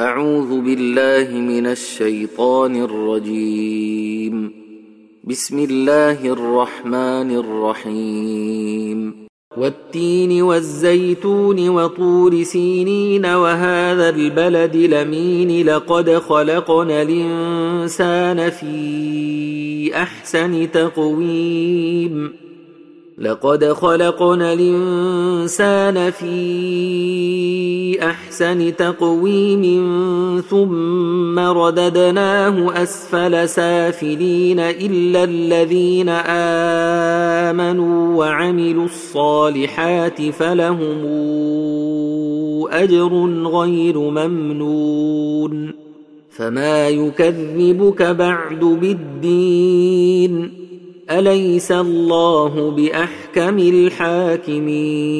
أعوذ بالله من الشيطان الرجيم. بسم الله الرحمن الرحيم. والتين والزيتون وطور سينين وهذا البلد لمين لقد خلقنا الإنسان في أحسن تقويم. لقد خلقنا الإنسان في أحسن تقويم ثم رددناه أسفل سافلين إلا الذين آمنوا وعملوا الصالحات فلهم أجر غير ممنون فما يكذبك بعد بالدين أليس الله بأحكم الحاكمين؟